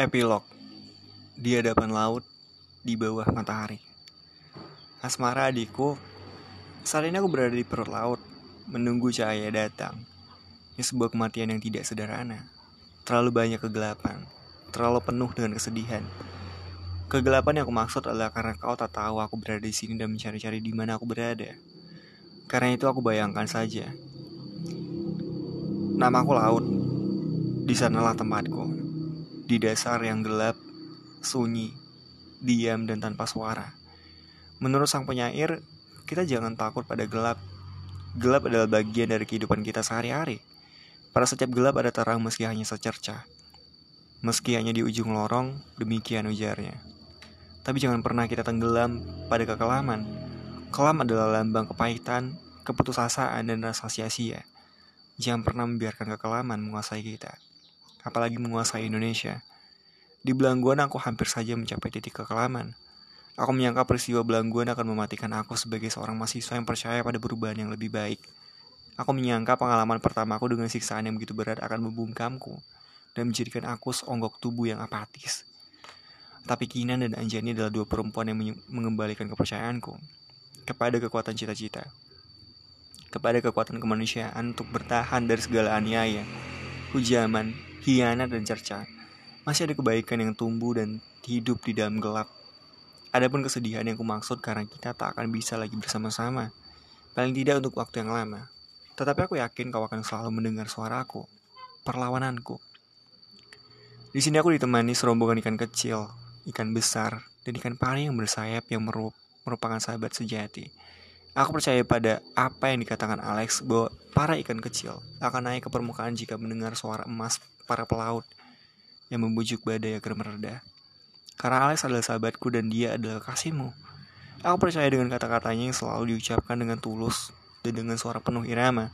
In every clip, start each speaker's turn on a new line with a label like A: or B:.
A: Epilog Di hadapan laut Di bawah matahari Asmara adikku Saat ini aku berada di perut laut Menunggu cahaya datang Ini sebuah kematian yang tidak sederhana Terlalu banyak kegelapan Terlalu penuh dengan kesedihan Kegelapan yang aku maksud adalah karena kau tak tahu aku berada di sini dan mencari-cari di mana aku berada. Karena itu aku bayangkan saja. Nama aku Laut. Di sanalah tempatku. Di dasar yang gelap, sunyi, diam dan tanpa suara. Menurut sang penyair, kita jangan takut pada gelap. Gelap adalah bagian dari kehidupan kita sehari-hari. Pada setiap gelap ada terang meski hanya secerca. Meski hanya di ujung lorong, demikian ujarnya. Tapi jangan pernah kita tenggelam pada kekelaman. Kelam adalah lambang kepahitan, keputusasaan, dan rasa sia-sia. Jangan pernah membiarkan kekelaman menguasai kita. Apalagi menguasai Indonesia. Di Belangguan aku hampir saja mencapai titik kekelaman. Aku menyangka peristiwa Belangguan akan mematikan aku sebagai seorang mahasiswa yang percaya pada perubahan yang lebih baik. Aku menyangka pengalaman pertamaku dengan siksaan yang begitu berat akan membungkamku dan menjadikan aku seonggok tubuh yang apatis. Tapi Kinan dan Anjani adalah dua perempuan yang mengembalikan kepercayaanku kepada kekuatan cita-cita, kepada kekuatan kemanusiaan untuk bertahan dari segala aniaya, hujaman, hianat, dan cerca. Masih ada kebaikan yang tumbuh dan hidup di dalam gelap. Adapun kesedihan yang kumaksud karena kita tak akan bisa lagi bersama-sama, paling tidak untuk waktu yang lama. Tetapi aku yakin kau akan selalu mendengar suaraku, perlawananku. Di sini aku ditemani serombongan ikan kecil, ikan besar, dan ikan pari yang bersayap yang merupakan sahabat sejati. Aku percaya pada apa yang dikatakan Alex bahwa para ikan kecil akan naik ke permukaan jika mendengar suara emas para pelaut yang membujuk badai agar mereda. Karena Alex adalah sahabatku dan dia adalah kasihmu. Aku percaya dengan kata-katanya yang selalu diucapkan dengan tulus dan dengan suara penuh irama.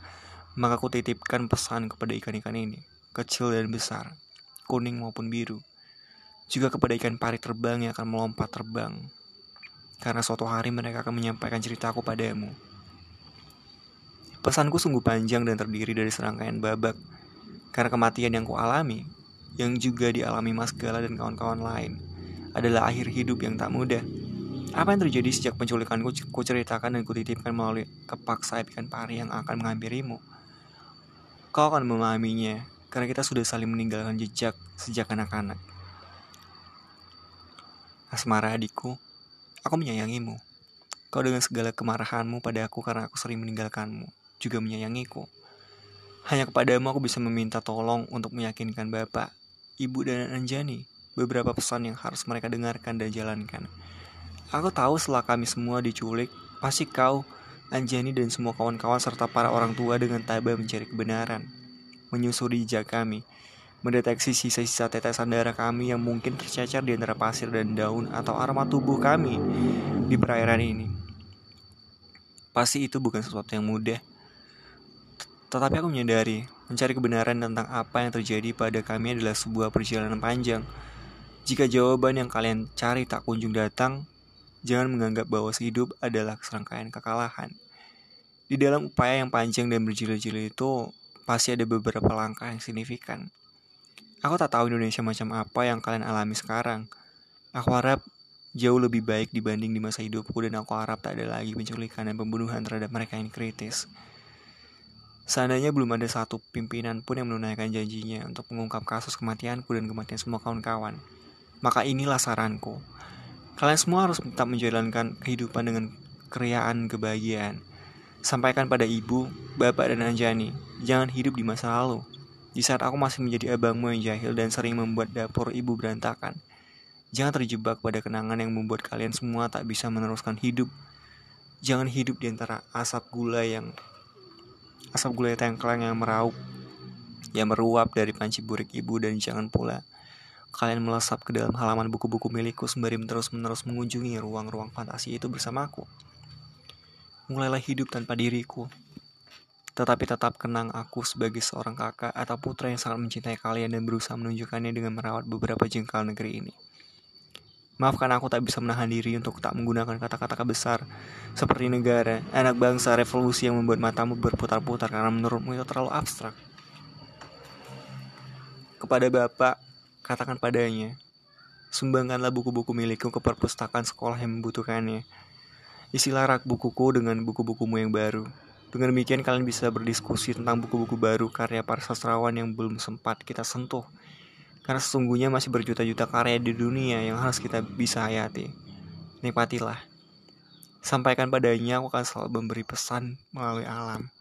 A: Maka aku titipkan pesan kepada ikan-ikan ini, kecil dan besar, kuning maupun biru juga kepada ikan pari terbang yang akan melompat terbang. Karena suatu hari mereka akan menyampaikan ceritaku padamu. Pesanku sungguh panjang dan terdiri dari serangkaian babak. Karena kematian yang kualami, yang juga dialami Mas Gala dan kawan-kawan lain, adalah akhir hidup yang tak mudah. Apa yang terjadi sejak penculikanku ku ceritakan dan kutitipkan melalui kepak sayap ikan pari yang akan menghampirimu. Kau akan memahaminya, karena kita sudah saling meninggalkan jejak sejak anak-anak. Asmara adikku, aku menyayangimu. Kau dengan segala kemarahanmu pada aku karena aku sering meninggalkanmu, juga menyayangiku. Hanya kepadamu aku bisa meminta tolong untuk meyakinkan Bapak, Ibu dan Anjani beberapa pesan yang harus mereka dengarkan dan jalankan. Aku tahu setelah kami semua diculik, pasti kau, Anjani dan semua kawan-kawan serta para orang tua dengan tabah mencari kebenaran, menyusuri jejak kami, mendeteksi sisa-sisa tetesan darah kami yang mungkin tercecer di antara pasir dan daun atau aroma tubuh kami di perairan ini. Pasti itu bukan sesuatu yang mudah. Tetapi aku menyadari, mencari kebenaran tentang apa yang terjadi pada kami adalah sebuah perjalanan panjang. Jika jawaban yang kalian cari tak kunjung datang, jangan menganggap bahwa hidup adalah serangkaian kekalahan. Di dalam upaya yang panjang dan berjilid-jilid itu, pasti ada beberapa langkah yang signifikan. Aku tak tahu Indonesia macam apa yang kalian alami sekarang. Aku harap jauh lebih baik dibanding di masa hidupku dan aku harap tak ada lagi penculikan dan pembunuhan terhadap mereka yang kritis. Seandainya belum ada satu pimpinan pun yang menunaikan janjinya untuk mengungkap kasus kematianku dan kematian semua kawan-kawan, maka inilah saranku. Kalian semua harus tetap menjalankan kehidupan dengan keriaan kebahagiaan. Sampaikan pada ibu, bapak, dan Anjani, jangan hidup di masa lalu. Di saat aku masih menjadi abangmu yang jahil dan sering membuat dapur ibu berantakan. Jangan terjebak pada kenangan yang membuat kalian semua tak bisa meneruskan hidup. Jangan hidup di antara asap gula yang asap gula tengkleng yang meraup yang meruap dari panci burik ibu dan jangan pula kalian melesap ke dalam halaman buku-buku milikku sembari terus-menerus mengunjungi ruang-ruang fantasi itu bersamaku. Mulailah hidup tanpa diriku, tetapi tetap kenang aku sebagai seorang kakak atau putra yang sangat mencintai kalian dan berusaha menunjukkannya dengan merawat beberapa jengkal negeri ini. Maafkan aku tak bisa menahan diri untuk tak menggunakan kata-kata besar seperti negara, anak bangsa, revolusi yang membuat matamu berputar-putar karena menurutmu itu terlalu abstrak. Kepada bapak, katakan padanya, sumbangkanlah buku-buku milikku ke perpustakaan sekolah yang membutuhkannya. Isilah rak bukuku dengan buku-bukumu yang baru. Dengan demikian kalian bisa berdiskusi tentang buku-buku baru karya para sastrawan yang belum sempat kita sentuh. Karena sesungguhnya masih berjuta-juta karya di dunia yang harus kita bisa hayati. Nikmatilah. Sampaikan padanya aku akan selalu memberi pesan melalui alam.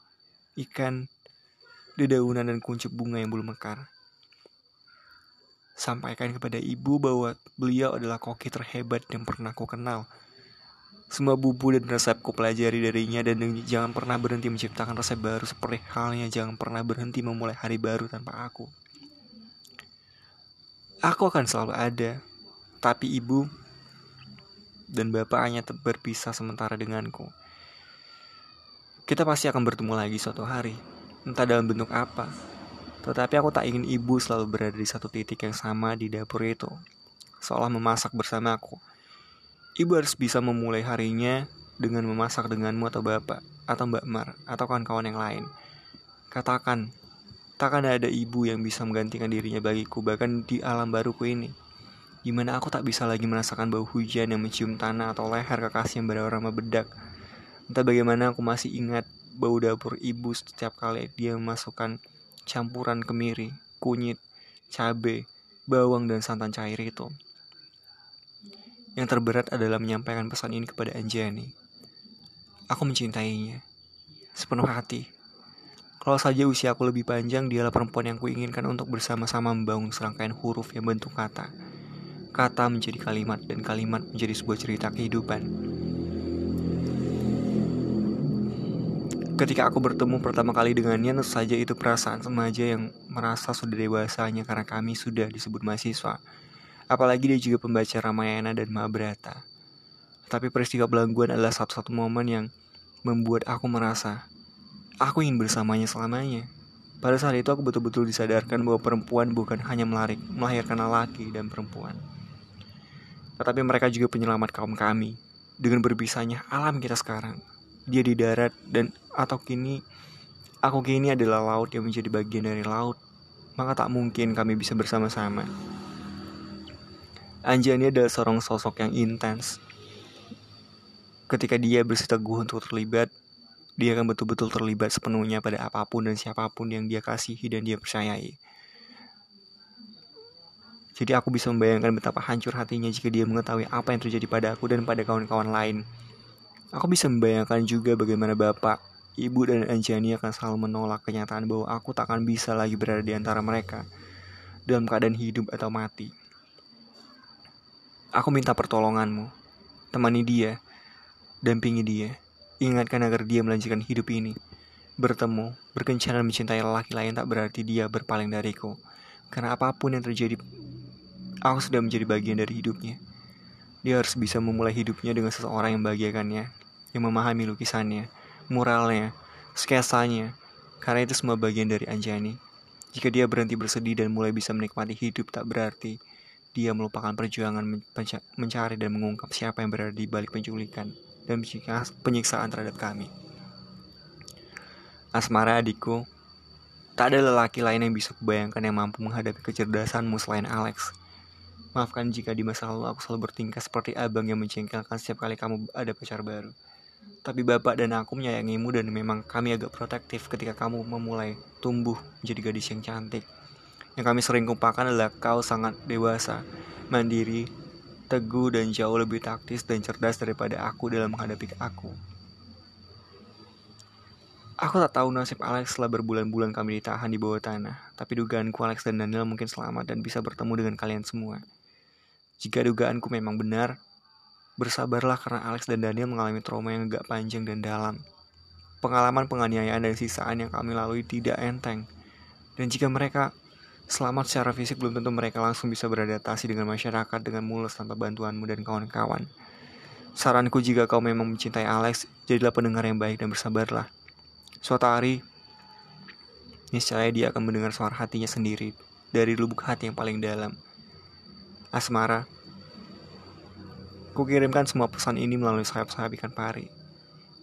A: Ikan, dedaunan dan kuncup bunga yang belum mekar. Sampaikan kepada ibu bahwa beliau adalah koki terhebat yang pernah ku kenal. Semua bumbu dan resep ku pelajari darinya dan jangan pernah berhenti menciptakan resep baru seperti halnya jangan pernah berhenti memulai hari baru tanpa aku. Aku akan selalu ada, tapi ibu dan bapak hanya berpisah sementara denganku. Kita pasti akan bertemu lagi suatu hari, entah dalam bentuk apa, tetapi aku tak ingin ibu selalu berada di satu titik yang sama di dapur itu, seolah memasak bersama aku. Ibu harus bisa memulai harinya dengan memasak denganmu atau bapak, atau mbak Mar, atau kawan-kawan yang lain. Katakan, takkan ada ibu yang bisa menggantikan dirinya bagiku, bahkan di alam baruku ini. Di mana aku tak bisa lagi merasakan bau hujan yang mencium tanah atau leher kekasih yang beraroma bedak. Entah bagaimana aku masih ingat bau dapur ibu setiap kali dia memasukkan campuran kemiri, kunyit, cabai, bawang, dan santan cair itu. Yang terberat adalah menyampaikan pesan ini kepada Anjani. Aku mencintainya sepenuh hati. Kalau saja usia aku lebih panjang, dialah perempuan yang kuinginkan untuk bersama-sama membangun serangkaian huruf yang bentuk kata. Kata menjadi kalimat dan kalimat menjadi sebuah cerita kehidupan. Ketika aku bertemu pertama kali dengannya, tentu saja itu perasaan remaja yang merasa sudah dewasanya karena kami sudah disebut mahasiswa. Apalagi dia juga pembaca Ramayana dan Mahabharata. Tapi peristiwa belangguan adalah satu-satu momen yang membuat aku merasa aku ingin bersamanya selamanya. Pada saat itu aku betul-betul disadarkan bahwa perempuan bukan hanya melarik, melahirkan lelaki dan perempuan. Tetapi mereka juga penyelamat kaum kami. Dengan berpisahnya alam kita sekarang, dia di darat dan atau kini aku kini adalah laut yang menjadi bagian dari laut, maka tak mungkin kami bisa bersama-sama. Anjani adalah seorang sosok yang intens. Ketika dia bersiteguh untuk terlibat, dia akan betul-betul terlibat sepenuhnya pada apa pun dan siapa pun yang dia kasihi dan dia percayai. Jadi aku bisa membayangkan betapa hancur hatinya jika dia mengetahui apa yang terjadi pada aku dan pada kawan-kawan lain. Aku bisa membayangkan juga bagaimana bapak, ibu, dan Anjani akan selalu menolak kenyataan bahwa aku tak akan bisa lagi berada di antara mereka dalam keadaan hidup atau mati. Aku minta pertolonganmu, temani dia, dampingi dia, ingatkan agar dia melanjutkan hidup ini. Bertemu, berkencan mencintai lelaki lain tak berarti dia berpaling dariku. Karena apa pun yang terjadi, aku sudah menjadi bagian dari hidupnya. Dia harus bisa memulai hidupnya dengan seseorang yang membahagiakannya, yang memahami lukisannya, muralnya, sketsanya, karena itu semua bagian dari Anjani. Jika dia berhenti bersedih dan mulai bisa menikmati hidup, tak berarti dia melupakan perjuangan mencari dan mengungkap siapa yang berada di balik penculikan dan penyiksaan terhadap kami. Asmara adikku, tak ada lelaki lain yang bisa kubayangkan yang mampu menghadapi kecerdasanmu selain Alex. Maafkan jika di masa lalu aku selalu bertingkah seperti abang yang mencengkelkan setiap kali kamu ada pacar baru. Tapi bapak dan aku menyayangimu dan memang kami agak protektif ketika kamu memulai tumbuh menjadi gadis yang cantik. Yang kami sering kumpakan adalah kau sangat dewasa, mandiri, teguh dan jauh lebih taktis dan cerdas daripada aku dalam menghadapi aku. Aku tak tahu nasib Alex setelah berbulan-bulan kami ditahan di bawah tanah, tapi dugaanku Alex dan Daniel mungkin selamat dan bisa bertemu dengan kalian semua. Jika dugaanku memang benar, bersabarlah karena Alex dan Daniel mengalami trauma yang agak panjang dan dalam. Pengalaman penganiayaan dan sisaan yang kami lalui tidak enteng. Dan jika mereka selamat secara fisik, belum tentu mereka langsung bisa beradaptasi dengan masyarakat dengan mulus tanpa bantuanmu dan kawan-kawan. Saranku jika kau memang mencintai Alex, jadilah pendengar yang baik dan bersabarlah. Suatu hari, niscaya dia akan mendengar suara hatinya sendiri dari lubuk hati yang paling dalam asmara. Kukirimkan semua pesan ini melalui sayap-sayap ikan pari,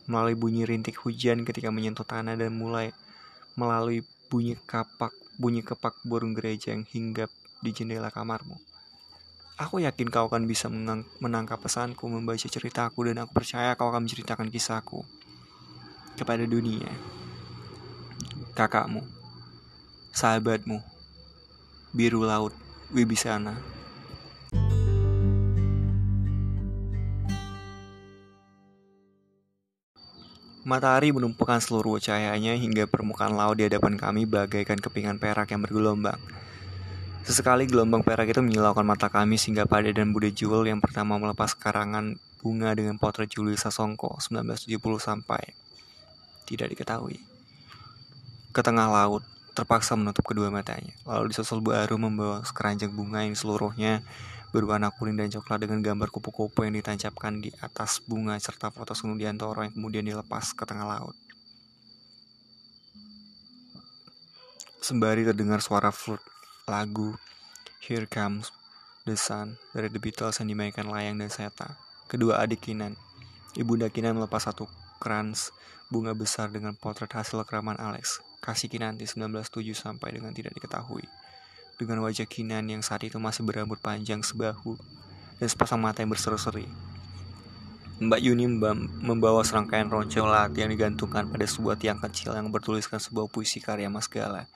A: melalui bunyi rintik hujan ketika menyentuh tanah dan mulai melalui bunyi kapak, bunyi kepak burung gereja yang hinggap di jendela kamarmu. Aku yakin kau akan bisa menangkap pesanku, membaca ceritaku, dan aku percaya kau akan menceritakan kisahku kepada dunia. Kakakmu, sahabatmu, biru laut, Wibisana. Matahari menumpukan seluruh cahayanya hingga permukaan laut di hadapan kami bagaikan kepingan perak yang bergelombang. Sesekali gelombang perak itu menyilaukan mata kami sehingga pada dan Bude Jewel yang pertama melepas karangan bunga dengan potret Julius Sasongko 1970 sampai tidak diketahui. Ke tengah laut, terpaksa menutup kedua matanya. Lalu disusul baru membawa sekeranjang bunga yang seluruhnya berwarna kuning dan coklat dengan gambar kupu-kupu yang ditancapkan di atas bunga serta foto Toro yang kemudian dilepas ke tengah laut. Sembari terdengar suara flute lagu Here Comes the Sun dari The Beatles yang dimainkan Layang dan Seta. Kedua adik Kinan, Ibunda Kinan melepas satu krans bunga besar dengan potret hasil keraman Alex. Kasih Kinanti 1907 sampai dengan tidak diketahui. Dengan wajah Kinan yang saat itu masih berambut panjang sebahu dan sepasang mata yang berseri-seri. Mbak Yuni membawa serangkaian roncong lat yang digantungkan pada sebuah tiang kecil yang bertuliskan sebuah puisi karya Mas Gala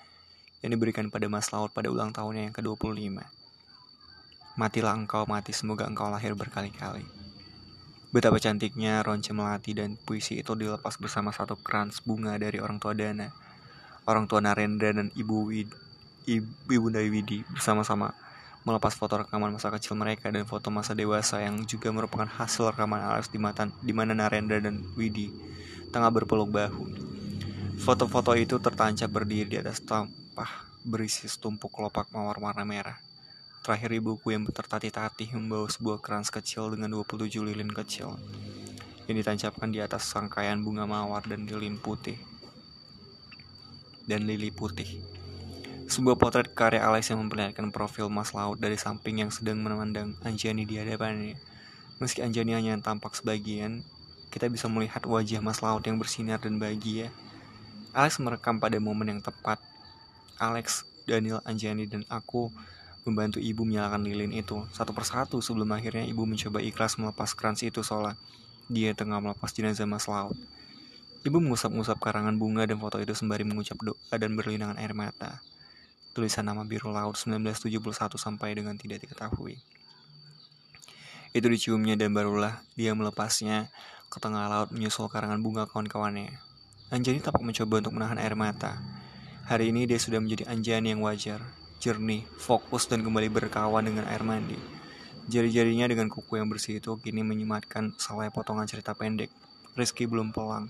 A: yang diberikan pada Mas Laut pada ulang tahunnya yang ke-25. Matilah engkau mati, semoga engkau lahir berkali-kali. Betapa cantiknya ronce melati dan puisi itu dilepas bersama satu krans bunga dari orang tua Dana, orang tua Narendra dan ibu Wid, Ibunda Widi bersama-sama melepas foto rekaman masa kecil mereka dan foto masa dewasa yang juga merupakan hasil rekaman Alex di, mata, di mana Narendra dan Widi tengah berpeluk bahu. Foto-foto itu tertancap berdiri di atas sampah berisi setumpuk kelopak mawar warna merah. Terakhir ibuku yang tertatih-tatih membawa sebuah kerans kecil dengan 27 lilin kecil yang ditancapkan di atas rangkaian bunga mawar dan lilin putih dan lili putih. Sebuah potret karya Alex yang memperlihatkan profil Mas Laut dari samping yang sedang memandang Anjani di hadapannya. Meski Anjani hanya tampak sebagian, kita bisa melihat wajah Mas Laut yang bersinar dan bahagia. Alex merekam pada momen yang tepat Alex, Daniel, Anjani, dan aku membantu ibu menyalakan lilin itu satu persatu sebelum akhirnya ibu mencoba ikhlas melepas krans itu seolah dia tengah melepas jenazah mas laut. Ibu mengusap-ngusap karangan bunga dan foto itu sembari mengucap doa dan berlinangan air mata. Tulisan nama biru laut 1971 sampai dengan tidak diketahui. Itu diciumnya dan barulah dia melepasnya ke tengah laut menyusul karangan bunga kawan-kawannya. Anjani tampak mencoba untuk menahan air mata. Hari ini dia sudah menjadi Anjani yang wajar, jernih, fokus dan kembali berkawan dengan air mandi. Jari-jarinya dengan kuku yang bersih itu kini menyematkan selai potongan cerita pendek. Rizky belum pulang.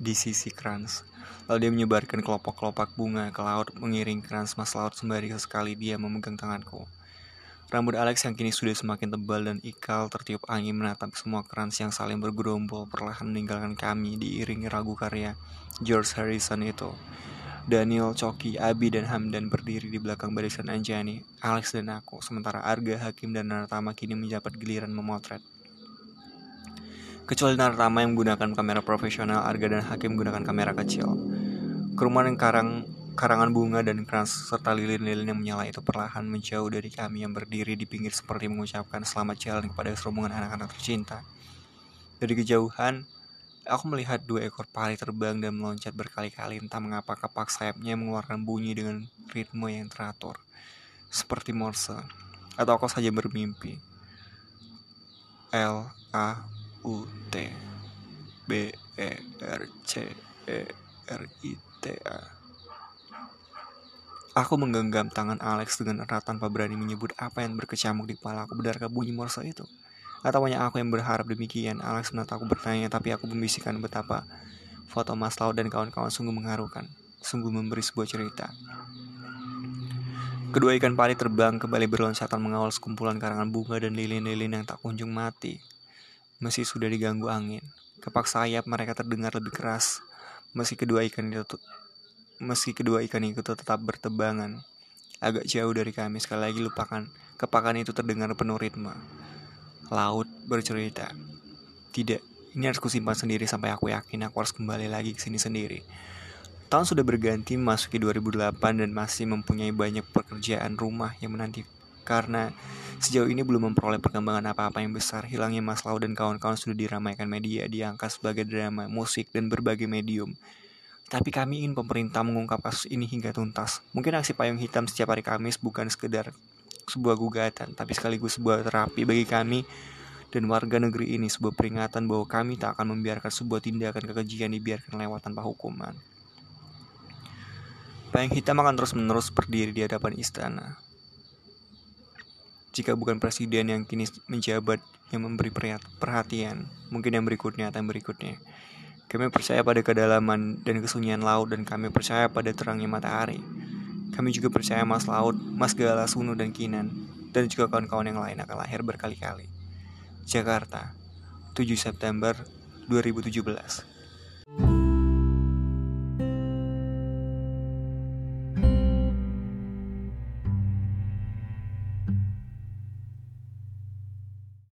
A: Di sisi krans. Lalu dia menyebarkan kelopak-kelopak bunga ke laut mengiring krans mas laut sembari sekali dia memegang tanganku. Rambut Alex yang kini sudah semakin tebal dan ikal tertiup angin menatap semua kerans yang saling bergerombol perlahan meninggalkan kami diiringi ragu karya George Harrison itu. Daniel, Coki, Abi, dan Hamdan berdiri di belakang barisan Anjani, Alex dan aku, sementara Arga, Hakim, dan Nartama kini menjabat giliran memotret. Kecuali Nartama yang menggunakan kamera profesional, Arga dan Hakim menggunakan kamera kecil. Kerumunan karang Karangan bunga dan keras serta lilin-lilin yang menyala itu perlahan menjauh dari kami yang berdiri di pinggir seperti mengucapkan selamat jalan kepada serombongan anak-anak tercinta. Dari kejauhan, aku melihat dua ekor pari terbang dan meloncat berkali-kali entah mengapa kapak sayapnya mengeluarkan bunyi dengan ritme yang teratur. Seperti Morse, atau aku saja bermimpi. L A U T B E R C E R I T A Aku menggenggam tangan Alex dengan erat tanpa berani menyebut apa yang berkecamuk di kepala aku. Benarkah bunyi Morse itu? Atau hanya aku yang berharap demikian? Alex menatapku bertanya, tapi aku membisikkan betapa foto Mas Lau dan kawan-kawan sungguh mengharukan. Sungguh memberi sebuah cerita. Kedua ikan pari terbang kembali berloncatan mengawal sekumpulan karangan bunga dan lilin-lilin yang tak kunjung mati. Meski sudah diganggu angin, kepak sayap mereka terdengar lebih keras. Meski kedua ikan itu Meski kedua ikan itu tetap bertebangan, agak jauh dari kami sekali lagi lupakan kepakan itu terdengar penuh ritme. Laut bercerita, tidak, ini harus kusimpan sendiri sampai aku yakin aku harus kembali lagi ke sini sendiri. Tahun sudah berganti memasuki 2008 dan masih mempunyai banyak pekerjaan rumah yang menanti karena sejauh ini belum memperoleh perkembangan apa-apa yang besar. Hilangnya Mas Lau dan kawan-kawan sudah diramaikan media, diangkat sebagai drama, musik, dan berbagai medium. Tapi kami ingin pemerintah mengungkap kasus ini hingga tuntas. Mungkin aksi payung hitam setiap hari Kamis bukan sekedar sebuah gugatan, tapi sekaligus sebuah terapi bagi kami dan warga negeri ini sebuah peringatan bahwa kami tak akan membiarkan sebuah tindakan kekejian dibiarkan lewat tanpa hukuman. Payung hitam akan terus-menerus berdiri di hadapan istana. Jika bukan presiden yang kini menjabat yang memberi perhatian, mungkin yang berikutnya atau yang berikutnya. Kami percaya pada kedalaman dan kesunyian laut dan kami percaya pada terangnya matahari. Kami juga percaya Mas Laut, Mas Gala, Sunu, dan Kinan, dan juga kawan-kawan yang lain akan lahir berkali-kali. Jakarta, 7 September 2017